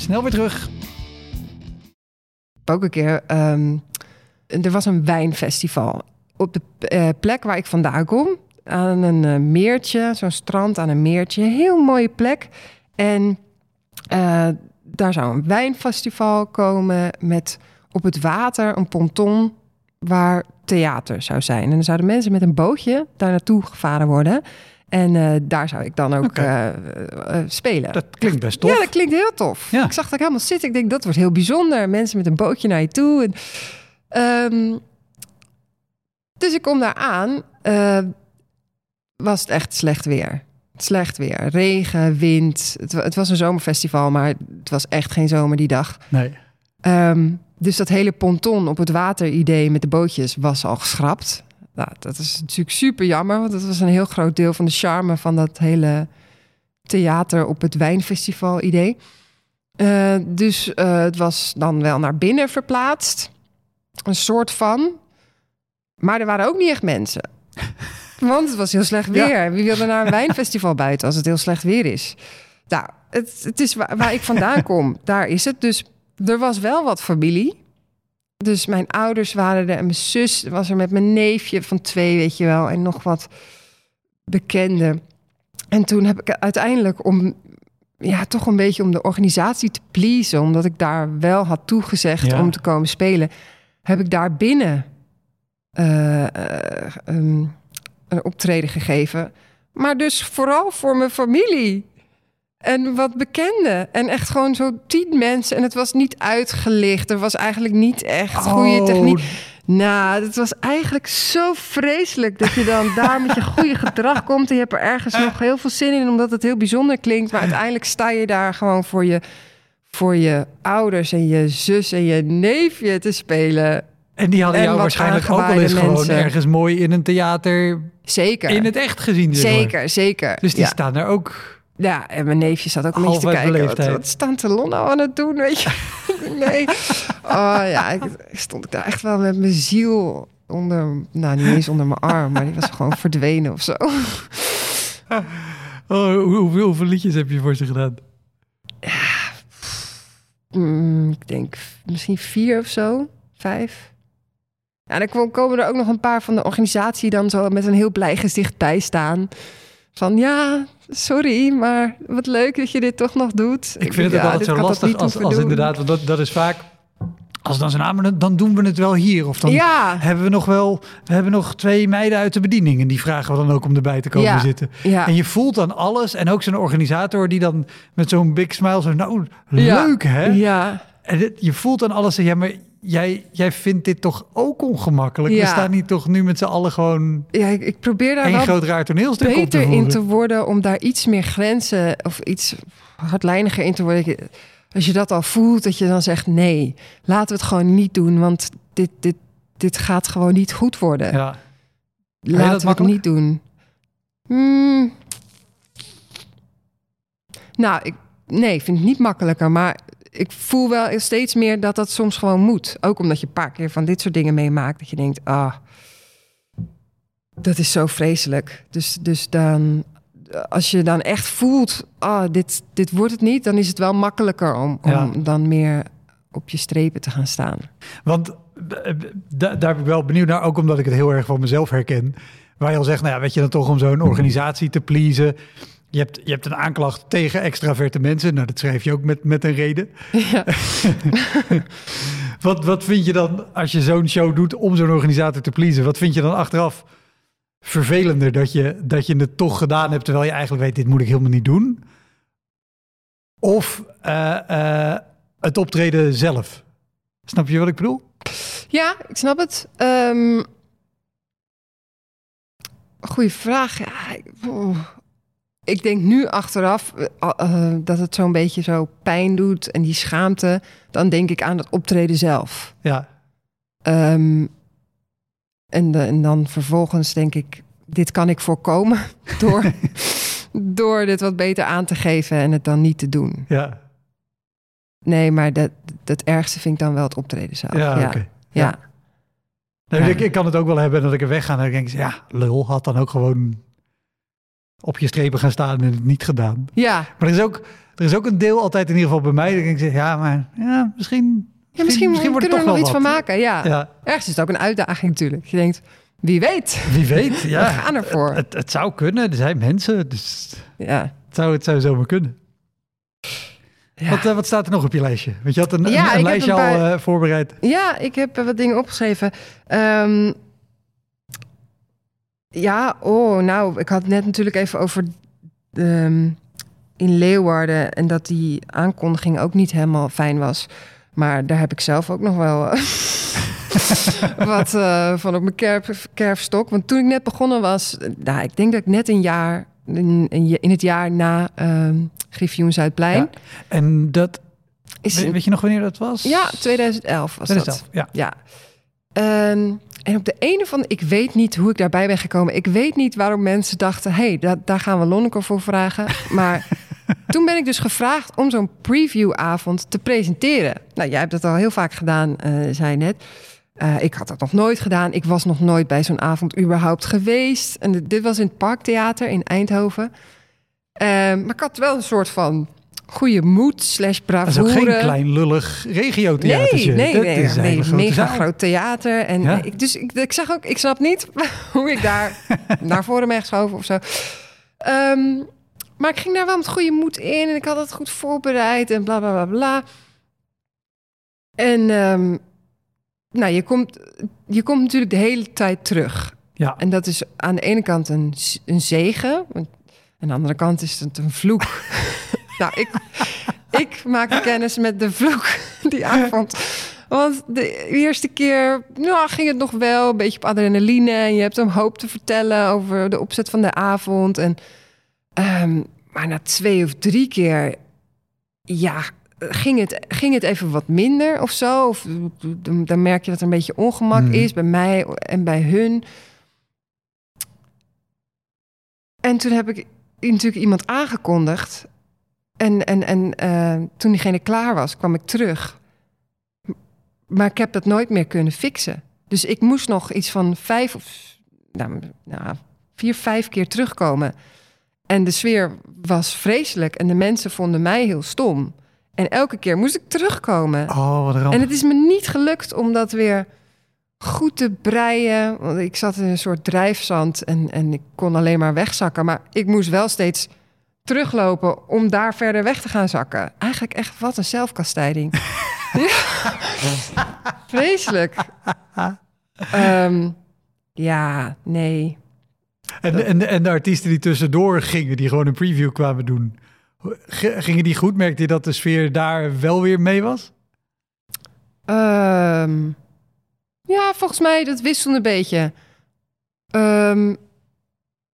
snel weer terug. Ook een keer, ehm, er was een wijnfestival op de eh, plek waar ik vandaan kom. Aan een eh, meertje, zo'n strand aan een meertje. Heel mooie plek. En eh, daar zou een wijnfestival komen met op het water een ponton waar theater zou zijn. En dan zouden mensen met een bootje daar naartoe gevaren worden. En eh, daar zou ik dan ook eh, eh, spelen. Dat klinkt best tof. Ja, dat klinkt heel tof. Ja. Ik zag dat ik helemaal zitten. Ik denk, dat wordt heel bijzonder. Mensen met een bootje naar je toe. En, ehm, dus ik kom daar aan. was het echt slecht weer. Slecht weer. Regen, wind. Het, het was een zomerfestival, maar het was echt geen zomer die dag. Nee. Ehm, dus dat hele ponton op het water idee met de bootjes was al geschrapt. Nou, dat is natuurlijk super jammer, want dat was een heel groot deel van de charme van dat hele theater op het wijnfestival idee. Eh, dus eh, het was dan wel naar binnen verplaatst. Een soort van. Maar er waren ook niet echt mensen. Want het was heel slecht Ja. weer. Wie wil er naar een wijnfestival buiten als het heel slecht weer is? Nou, het, het is waar, waar ik vandaan kom. Daar is het. Dus er was wel wat familie. Dus mijn ouders waren er en mijn zus was er met mijn neefje van twee, weet je wel. En nog wat bekenden. En toen heb ik uiteindelijk om, ja, toch een beetje om de organisatie te pleasen, omdat ik daar wel had toegezegd Ja. om te komen spelen, heb ik daar binnen eh, eh, ehm, een optreden gegeven. Maar dus vooral voor mijn familie. En wat bekenden. En echt gewoon zo tien mensen. En het was niet uitgelicht. Er was eigenlijk niet echt goede Oh, techniek. Nou, het was eigenlijk zo vreselijk dat je dan daar met je goede gedrag komt. En je hebt er ergens nog heel veel zin in, omdat het heel bijzonder klinkt. Maar uiteindelijk sta je daar gewoon voor je, voor je ouders en je zus en je neefje te spelen. En die hadden En jou waarschijnlijk ook aangewaaide eens gewoon ergens mooi in een theater Zeker. in het echt gezien. zeg maar. zeker, zeker. Dus die ja. staan er ook. Ja, en mijn neefje zat ook een beetje te kijken. Wat, wat staan Talon nou aan het doen, weet je? nee. Oh ja, ik, stond ik daar echt wel met mijn ziel onder... Nou, niet eens onder mijn arm, maar die was gewoon verdwenen of zo. Oh, hoe- hoeveel, hoeveel liedjes heb je voor ze gedaan? Mm, ik denk misschien vier of zo. Vijf. Ja, dan kom- komen er ook nog een paar van de organisatie dan zo met een heel blij gezicht bij staan. Van ja, sorry, maar wat leuk dat je dit toch nog doet. Ik vind het ja, altijd dit zo lastig als, inderdaad, want dat, dat is vaak. Als dan zijn namen, dan doen we het wel hier. Of dan Ja, hebben we nog wel, we hebben nog twee meiden uit de bediening. En die vragen we dan ook om erbij te komen Ja. zitten. ja. En je voelt dan alles. En ook zo'n organisator die dan met zo'n big smile zo, nou, leuk hè? Ja, En het- je voelt dan alles. Ja, maar jij, jij vindt dit toch ook ongemakkelijk? We Ja. staan niet toch nu met z'n allen gewoon ja ik, ik probeer daar wel groot raar toneelstuk op te beter voeren. in te worden om daar iets meer grenzen of iets hardlijniger in te worden. Als je dat al voelt, dat je dan zegt nee, laten we het gewoon niet doen, want dit, dit, dit gaat gewoon niet goed worden. Ja. laten we het niet doen. Hmm. Nou, ik, nee, ik vind het niet makkelijker, maar ik voel wel steeds meer dat dat soms gewoon moet. Ook omdat je een paar keer van dit soort dingen meemaakt, dat je denkt, ah, dat is zo vreselijk. Dus, dus dan als je dan echt voelt, ah, dit, dit wordt het niet, dan is het wel makkelijker om, om Ja. dan meer op je strepen te gaan staan. Want eh, da- daar ben ik wel benieuwd naar, ook omdat ik het heel erg van mezelf herken. Waar je al zegt, nou ja, weet je dan toch om zo'n organisatie te pleasen. Je hebt, je hebt een aanklacht tegen extraverte mensen. Nou, dat schrijf je ook met, met een reden. Ja. Wat, wat vind je dan als je zo'n show doet om zo'n organisator te pleasen? Wat vind je dan achteraf vervelender dat je, dat je het toch gedaan hebt terwijl je eigenlijk weet, dit moet ik helemaal niet doen? Of eh, eh, het optreden zelf? Snap je wat ik bedoel? Ja, ik snap het. Ehm goeie vraag. Ja, ik. Ik denk nu achteraf eh, eh, dat het zo'n beetje zo pijn doet en die schaamte. Dan denk ik aan het optreden zelf. Ja, Ehm, en, de- en dan vervolgens denk ik, dit kan ik voorkomen door, door dit wat beter aan te geven en het dan niet te doen. ja, Nee, maar dat, dat ergste vind ik dan wel het optreden zelf. ja, ja. oké. ja. Nee, ik, ik kan het ook wel hebben dat ik er weg ga en dan denk ik, ja, lul, had dan ook gewoon op je strepen gaan staan en het niet gedaan. ja. Maar er is ook, er is ook een deel altijd in ieder geval bij mij, dat ik denk, ja, maar ja, misschien, Ja, misschien, het kunnen we toch er nog wel iets van wat. maken. Ja. Ja, Ergens is het ook een uitdaging natuurlijk. Je denkt, wie weet. wie weet. Ja, We gaan ervoor. Het, het zou kunnen, er zijn mensen, dus Ja. het zou, het zou zomaar kunnen. Ja. Wat, eh, wat staat er nog op je lijstje? Want je had een, Ja, een, ik een heb lijstje een paar- al eh, voorbereid. ja, ik heb eh, wat dingen opgeschreven. Ehm, ja, oh, nou, ik had het net natuurlijk even over ehm, in Leeuwarden en dat die aankondiging ook niet helemaal fijn was. Maar daar heb ik zelf ook nog wel eh, wat eh, van op mijn kerf, kerfstok. Want toen ik net begonnen was, nou, ik denk dat ik net een jaar, in, in, het jaar na ehm Griffioen Zuidplein, Ja. En dat, is weet, weet je nog wanneer dat was? ja, 2011 was dat, ja. Ja. Ehm, en op de of andere... Ik weet niet hoe ik daarbij ben gekomen. Ik weet niet waarom mensen dachten... hé, hey, da- daar gaan we Lonneke voor vragen. Maar toen ben ik dus gevraagd om zo'n previewavond te presenteren. Nou, jij hebt dat al heel vaak gedaan, eh, zei net. Eh, ik had dat nog nooit gedaan. Ik was nog nooit bij zo'n avond überhaupt geweest. En dit- dit was in het Parktheater in Eindhoven. Ehm, maar ik had wel een soort van goede moed slash Dat bravoure. is ook geen klein lullig regiotheatertje. Nee, nee, dat nee, nee, grote mega zaal. groot theater. En Ja. ik, dus ik, ik zeg ook, ik snap niet hoe ik daar naar voren ben geschoven of zo. Ehm, maar ik ging daar wel met goede moed in en ik had het goed voorbereid en bla bla bla bla. En ehm, nou, je komt, je komt natuurlijk de hele tijd terug. Ja, En dat is aan de ene kant een, een zegen. Aan de andere kant is het een vloek. nou, ik, ik maakte kennis met de vloek die avond. Want de eerste keer nou, ging het nog wel een beetje op adrenaline. En je hebt een hoop te vertellen over de opzet van de avond. En, ehm, maar na twee of drie keer, ja, ging het, ging het even wat minder of zo. Of, dan- merk je dat er een beetje ongemak Mhm. is bij mij en bij hun. En toen heb ik natuurlijk iemand aangekondigd. En, en, en eh, toen diegene klaar was, kwam ik terug. Maar ik heb dat nooit meer kunnen fixen. Dus ik moest nog iets van vijf of nou, nou, vier, vijf keer terugkomen. En de sfeer was vreselijk. En de mensen vonden mij heel stom. En elke keer moest ik terugkomen. oh, wat ramp. En het is me niet gelukt om dat weer goed te breien. Want ik zat in een soort drijfzand en, en ik kon alleen maar wegzakken. Maar ik moest wel steeds teruglopen om daar verder weg te gaan zakken. Eigenlijk echt wat een zelfkastijding. Vreselijk. Ehm, ja, nee. En, en, en de artiesten die tussendoor gingen, die gewoon een preview kwamen doen, gingen die goed? Merkte je dat de sfeer daar wel weer mee was? Ehm, ja, volgens mij, dat wisselt een beetje. Ehm,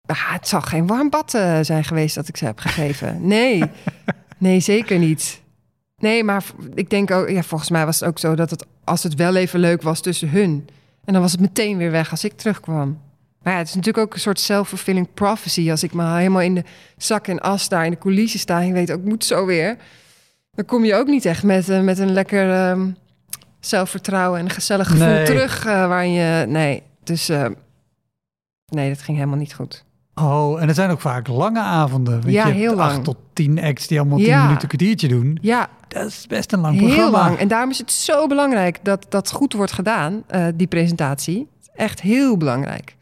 ah, het zal geen warm bad eh, zijn geweest dat ik ze heb gegeven. Nee, nee, zeker niet. Nee, maar ik denk ook, ja, volgens mij was het ook zo dat het, als het wel even leuk was tussen hun, en dan was het meteen weer weg als ik terugkwam. Maar ja, het is natuurlijk ook een soort self-fulfilling prophecy. Als ik maar helemaal in de zak en as daar in de coulissen sta en weet ook, ik moet zo weer. Dan kom je ook niet echt met, eh, met een lekker ehm, zelfvertrouwen en een gezellig gevoel Nee. terug. eh, waar je, nee, dus nee, dat ging helemaal niet goed. Oh, en het zijn ook vaak lange avonden. Want Ja, je heel acht lang. tot tien acts die allemaal tien Ja. minuten kwartiertje doen. Ja, Dat is best een lang heel programma. lang. En daarom is het zo belangrijk dat dat goed wordt gedaan, eh, die presentatie. Echt heel belangrijk.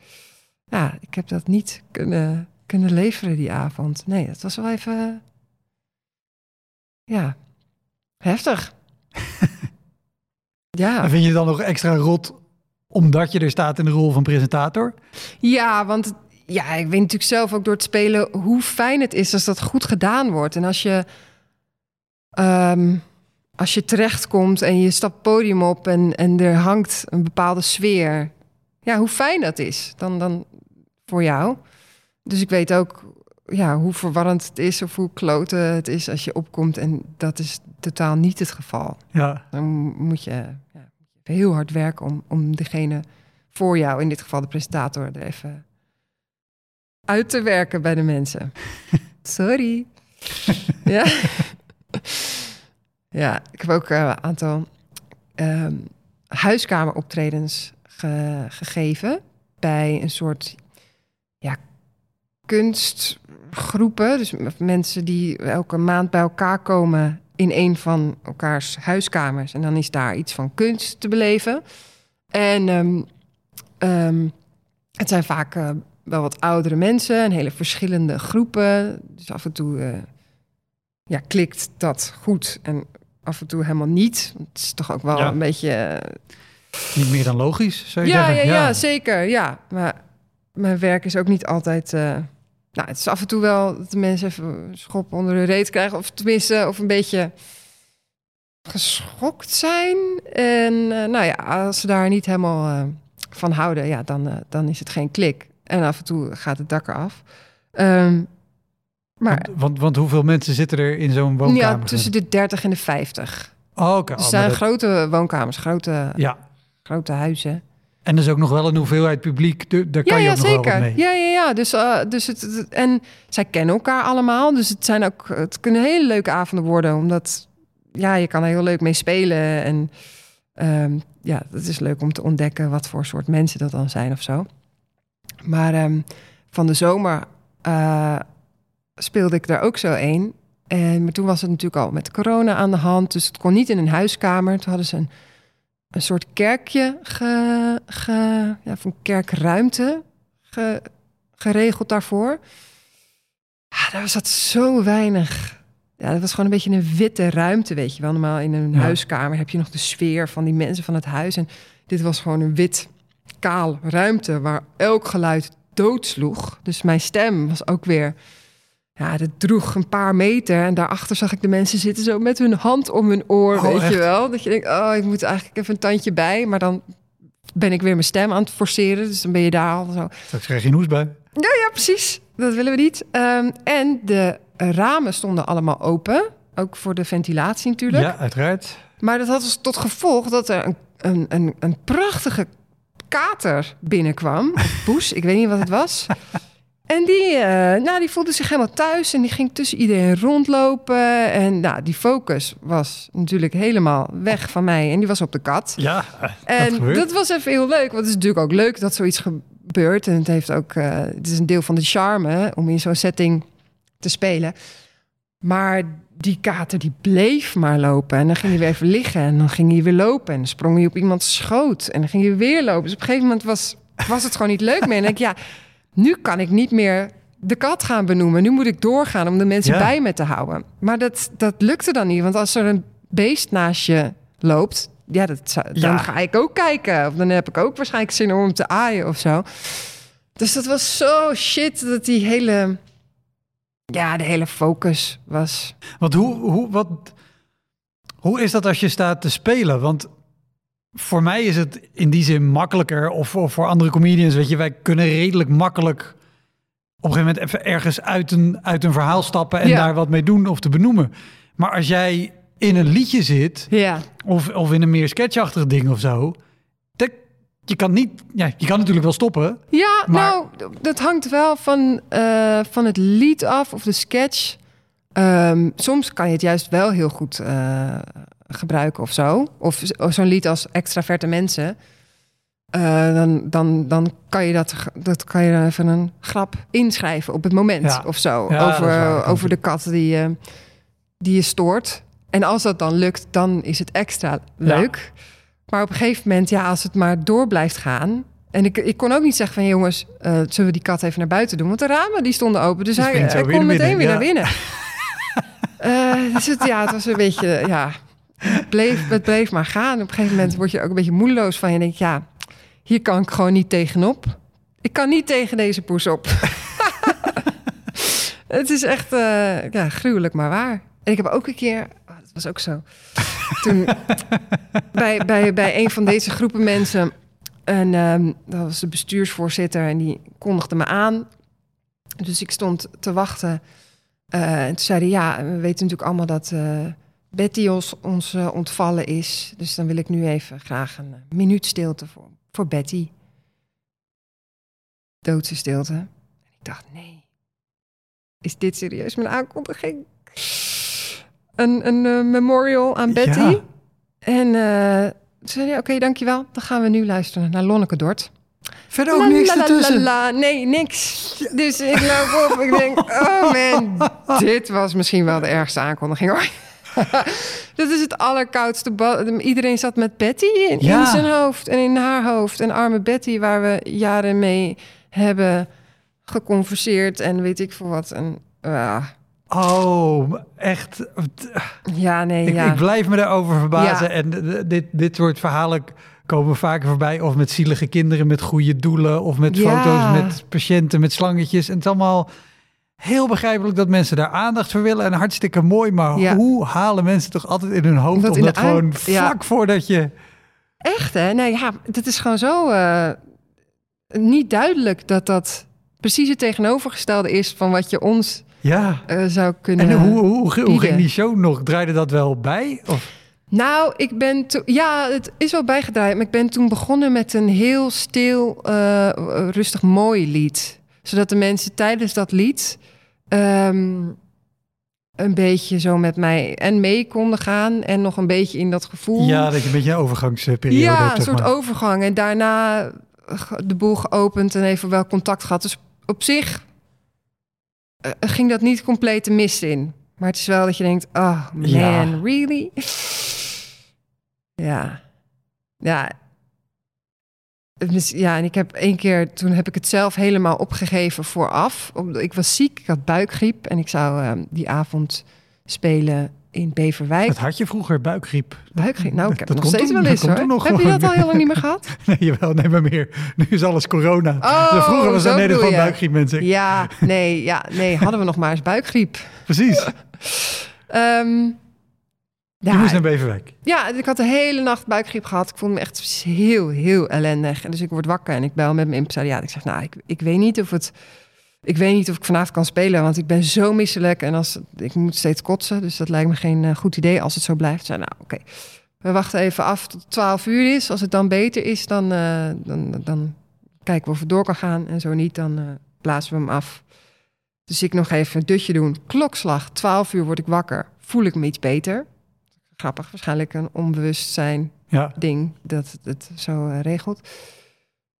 Ja, ik heb dat niet kunnen, kunnen leveren die avond. Nee, dat was wel even... Ja, heftig. ja. En vind je het dan nog extra rot omdat je er staat in de rol van presentator? Ja, want ja, ik weet natuurlijk zelf ook door het spelen hoe fijn het is als dat goed gedaan wordt. En als je, ehm, als je terechtkomt en je stapt het podium op en, en er hangt een bepaalde sfeer. Ja, hoe fijn dat is dan, dan voor jou. Dus ik weet ook ja, hoe verwarrend het is of hoe kloten het is als je opkomt. En dat is totaal niet het geval. Ja. Dan moet je ja, heel hard werken om, om degene voor jou, in dit geval de presentator, er even uit te werken bij de mensen. Sorry. ja. ja, ik heb ook eh, een aantal ehm, huiskameroptredens ge- gegeven bij een soort ja, kunstgroepen. Dus mensen die elke maand bij elkaar komen in een van elkaars huiskamers. En dan is daar iets van kunst te beleven. En ehm, ehm, het zijn vaak eh, wel wat oudere mensen en hele verschillende groepen. Dus af en toe eh, ja, klikt dat goed en af en toe helemaal niet. Het is toch ook wel Ja. een beetje... eh, Niet meer dan logisch, zou je ja, zeggen? ja, ja, zeker. Ja, maar mijn werk is ook niet altijd. eh, nou, het is af en toe wel dat de mensen even een schop onder de reet krijgen, of tenminste, of een beetje geschokt zijn. En nou ja, als ze daar niet helemaal van houden, ja, dan, dan is het geen klik. En af en toe gaat het dak eraf. Ehm, maar Want, want, want hoeveel mensen zitten er in zo'n woonkamer? ja, tussen de 30 en de 50. Oh, oké. Dus Oh, het zijn dat- grote woonkamers, grote, Ja, grote huizen. en er is ook nog wel een hoeveelheid publiek. Daar kan ja, je ja, ook nog wel wat mee. Ja, ja, ja. Dus, eh, dus het, het- en zij kennen elkaar allemaal. Dus het zijn ook, het kunnen hele leuke avonden worden, omdat ja, je kan er heel leuk mee spelen. En ehm, ja, het is leuk om te ontdekken wat voor soort mensen dat dan zijn of zo. Maar ehm, van de zomer eh, speelde ik daar ook zo een. En maar toen was het natuurlijk al met corona aan de hand, dus het kon niet in een huiskamer. Toen hadden ze een, een soort kerkje, ge, ge, ja, een kerkruimte ge- geregeld daarvoor. Ja, daar zat zo weinig. Ja, dat was gewoon een beetje een witte ruimte, weet je wel. Normaal in een Ja. huiskamer heb je nog de sfeer van die mensen van het huis. En dit was gewoon een wit, kaal ruimte waar elk geluid doodsloeg. Dus mijn stem was ook weer... Ja, dat droeg een paar meter. En daarachter zag ik de mensen zitten zo met hun hand om hun oor, Oh, weet echt? je wel. Dat je denkt, oh, ik moet eigenlijk even een tandje bij. Maar dan ben ik weer mijn stem aan het forceren. Dus dan ben je daar al zo... Straks krijg je een hoes bij. Ja, precies. Dat willen we niet. Ehm, en de ramen stonden allemaal open. Ook voor de ventilatie natuurlijk. Ja, uiteraard. Maar dat had dus tot gevolg dat er een, een, een, een prachtige kater binnenkwam. Of poes, ik weet niet wat het was. En die, eh, nou, die voelde zich helemaal thuis en die ging tussen iedereen rondlopen. En nou, die focus was natuurlijk helemaal weg van mij. En die was op de kat. Ja, eh, dat En gebeurt. dat, was even heel leuk. Want het is natuurlijk ook leuk dat zoiets gebeurt. En het heeft ook, eh, het is een deel van de charme om in zo'n setting te spelen. Maar die kater die bleef maar lopen. En dan ging hij weer even liggen. En dan ging hij weer lopen. En dan sprong hij op iemands schoot. En dan ging hij weer lopen. Dus op een gegeven moment was, was het gewoon niet leuk meer. En ik, ja, nu kan ik niet meer de kat gaan benoemen. Nu moet ik doorgaan om de mensen Ja. bij me te houden. Maar dat, dat lukte dan niet. Want als er een beest naast je loopt... Ja, dat, dan Ja. ga ik ook kijken. Of dan heb ik ook waarschijnlijk zin om hem te aaien of zo. Dus dat was zo shit dat die hele... Ja, de hele focus was... Want hoe, hoe, wat, hoe is dat als je staat te spelen? Want voor mij is het in die zin makkelijker, of, of voor andere comedians, weet je, wij kunnen redelijk makkelijk op een gegeven moment even ergens uit een, uit een verhaal stappen en Ja. daar wat mee doen of te benoemen. Maar als jij in een liedje zit, Ja, of, of in een meer sketchachtig ding of zo, je kan niet, ja, je kan natuurlijk wel stoppen. ja Maar- nou, dat hangt wel van, eh, van het lied af of de sketch. Ehm, soms kan je het juist wel heel goed eh, gebruiken of zo. Of zo- zo'n lied als Extraverte Mensen. eh, dan, dan, dan kan je dat, dat kan je even een grap inschrijven op het moment Ja. of zo. Ja, over, waar, over de kat die, die je stoort. En als dat dan lukt, dan is het extra leuk. Maar op een gegeven moment, ja, als het maar door blijft gaan. En ik, ik kon ook niet zeggen van jongens, eh, zullen we die kat even naar buiten doen? Want de ramen die stonden open. Dus hij, kon meteen weer naar binnen. Eh, dus het, ja, het was een beetje, ja, het bleef, het bleef maar gaan. Op een gegeven moment word je ook een beetje moedeloos van. Je denkt, ja, hier kan ik gewoon niet tegenop. Ik kan niet tegen deze poes op. het is echt eh, ja, gruwelijk, maar waar. En ik heb ook een keer, was ook zo. Toen bij, bij, bij een van deze groepen mensen, en ehm, dat was de bestuursvoorzitter, en die kondigde me aan. Dus ik stond te wachten. Eh, en toen zei hij, ja, we weten natuurlijk allemaal dat eh, Betty ons, eh, ontvallen is. Dus dan wil ik nu even graag een minuut stilte voor, voor Betty. Doodse stilte. En ik dacht, nee. Is dit serieus mijn aankondiging? Een, een eh, memorial aan Betty. Ja. En toen zei hij, oké, dankjewel. Dan gaan we nu luisteren naar Lonneke Dort. Verder ook La, niks la, la, ertussen. la, la. Nee, niks. Dus ik loop op. Ik denk, oh man, dit was misschien wel de ergste aankondiging hoor. Dat is het allerkoudste. Iedereen zat met Betty in, in Ja. zijn hoofd en in haar hoofd. En arme Betty, waar we jaren mee hebben geconverseerd en weet ik veel wat. En, ah, Oh, echt. ja, nee, Ik, ja. ik blijf me daarover verbazen. Ja. En dit, dit soort verhalen komen vaker voorbij. Of met zielige kinderen met goede doelen. Of met Ja. foto's met patiënten met slangetjes. En het is allemaal heel begrijpelijk dat mensen daar aandacht voor willen. En hartstikke mooi. Maar hoe halen mensen toch altijd in hun hoofd Dat om dat gewoon vlak voordat je... Echt, hè? Nee, ja, het is gewoon zo eh, niet duidelijk dat dat precies het tegenovergestelde is van wat je ons Ja. eh, zou kunnen. En hoe, hoe, hoe, hoe ging die show nog? Draaide dat wel bij? Of? Nou, ik ben toen. Ja, het is wel bijgedraaid, maar ik ben toen begonnen met een heel stil, eh, rustig mooi lied. Zodat de mensen tijdens dat lied ehm, een beetje zo met mij en mee konden gaan. En nog een beetje in dat gevoel. Ja, dat je een beetje een overgangsperiode Ja, hebt. een zeg soort maar. overgang. En daarna de boel geopend en even wel contact gehad. Dus op zich eh, ging dat niet compleet de mist in. Maar het is wel dat je denkt, oh man, Ja. really? Ja. Ja. Ja, en ik heb één keer, toen heb ik het zelf helemaal opgegeven vooraf. Om- Ik was ziek, ik had buikgriep en ik zou eh, die avond spelen in Beverwijk. Dat had je vroeger, buikgriep. Buikgriep. Nou, ik heb Dat nog komt steeds wel eens hoor. Heb je dat al heel lang niet meer gehad? Nee, jawel, nee, maar meer. Nu is alles corona. Oh, vroeger was dat nee, gewoon je. buikgriep, mensen. Ja, nee, ja, nee, hadden we nog maar eens buikgriep. Precies. Je ja, moest naar Beverwijk. ja, ik had de hele nacht buikgriep gehad. Ik voelde me echt heel, heel ellendig. En dus ik word wakker en ik bel met mijn impresariaat. Ik zeg, nou, ik, ik weet niet of het... Ik weet niet of ik vanavond kan spelen, want ik ben zo misselijk. En als, ik moet steeds kotsen, dus dat lijkt me geen eh, goed idee als het zo blijft. Zei, nou, oké. We wachten even af tot het 12 uur is. Als het dan beter is, dan, eh, dan, dan kijken we of het door kan gaan. En zo niet, dan eh, blazen we hem af. Dus ik nog even een dutje doen. Klokslag, 12 uur word ik wakker. Voel ik me iets beter. Grappig, waarschijnlijk een onbewustzijn Ja. ding dat het zo regelt.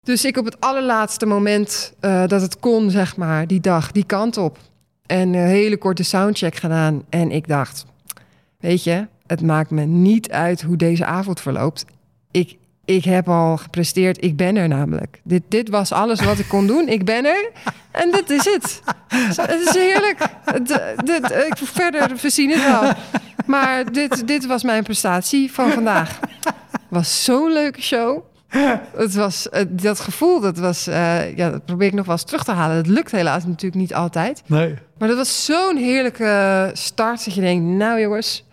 Dus ik op het allerlaatste moment eh, dat het kon, zeg maar, die dag, die kant op. En een hele korte soundcheck gedaan. En ik dacht, weet je, het maakt me niet uit hoe deze avond verloopt. Ik, ik heb al gepresteerd, ik ben er namelijk. Dit, dit was alles wat ik kon doen, ik ben er. En dit is het. Het is heerlijk. Dit- ik, verder, we zien het wel. Maar dit, dit was mijn prestatie van vandaag. was zo'n leuke show. Het was eh, dat gevoel, dat was, eh, ja, dat probeer ik nog wel eens terug te halen. Dat lukt helaas natuurlijk niet altijd. Nee. Maar dat was zo'n heerlijke start dat je denkt, nou jongens,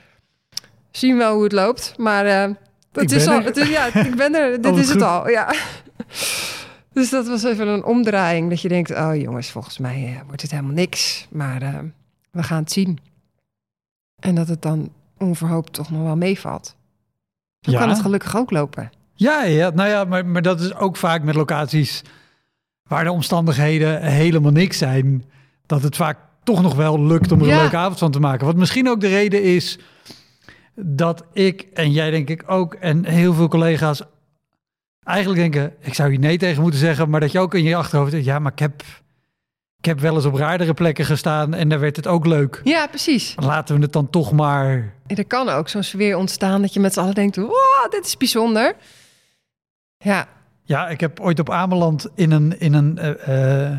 zien wel hoe het loopt. Maar het Ik is al, het is, ja, ik ben er. Dit is het al. Ja. Dus dat was even een omdraaiing dat je denkt, oh jongens, volgens mij wordt het helemaal niks. Maar we gaan het zien. En dat het dan onverhoopt toch nog wel meevalt. Zo Ja. kan het gelukkig ook lopen. Ja, ja, nou ja, maar, maar dat is ook vaak met locaties waar de omstandigheden helemaal niks zijn. Dat het vaak toch nog wel lukt om er een leuke avond van te maken. Wat misschien ook de reden is dat ik en jij denk ik ook en heel veel collega's eigenlijk denken, ik zou hier nee tegen moeten zeggen, maar dat je ook in je achterhoofd denkt, ja, maar ik heb, ik heb wel eens op raardere plekken gestaan en daar werd het ook leuk. Ja, precies. Laten we het dan toch maar... En er kan ook zo'n sfeer ontstaan dat je met z'n allen denkt, wow, dit is bijzonder. Ja, Ja, ik heb ooit op Ameland in een, in een eh, eh,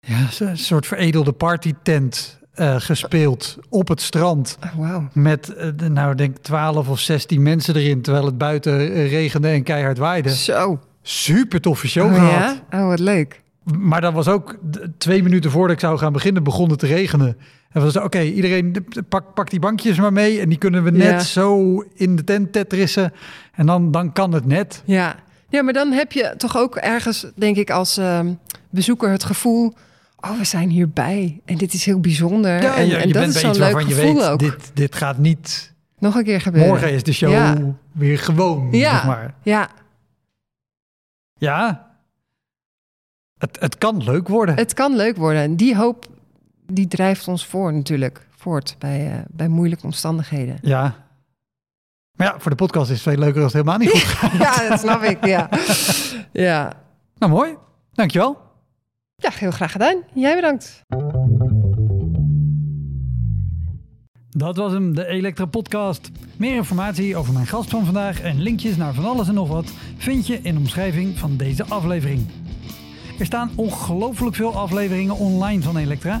ja, soort veredelde partytent eh, gespeeld op het strand. oh, wauw. Met, de- nou denk ik, 12 of 16 mensen erin, terwijl het buiten regende en keihard waaide. Zo. Super toffe show Oh, gehad. ja? Oh, wat leuk. Maar dat was ook twee minuten voordat ik zou gaan beginnen, begon het te regenen. En was oké, iedereen pak, pak die bankjes maar mee. En die kunnen we net Ja. zo in de tent tetrissen. En dan, dan kan het net. Ja. ja, maar dan heb je toch ook ergens, denk ik, als ehm, bezoeker het gevoel... oh, we zijn hierbij en dit is heel bijzonder. Ja, en, je, en je dat bent is zo'n leuk gevoel weet, ook. dit, dit gaat niet... Nog een keer gebeuren. Morgen is de show Ja. weer gewoon, Ja. zeg maar. Ja, Ja, het, het kan leuk worden. het kan leuk worden. En die hoop, die drijft ons voor natuurlijk, voort bij, eh, bij moeilijke omstandigheden. Ja. Maar ja, voor de podcast is het veel leuker als het helemaal niet goed gaat. Ja, dat snap ik, ja. Ja, Nou, mooi. Dankjewel. ja heel graag gedaan. Jij bedankt. Dat was hem, de Elektra Podcast. Meer informatie over mijn gast van vandaag en linkjes naar van alles en nog wat vind je in de omschrijving van deze aflevering. Er staan ongelooflijk veel afleveringen online van Elektra.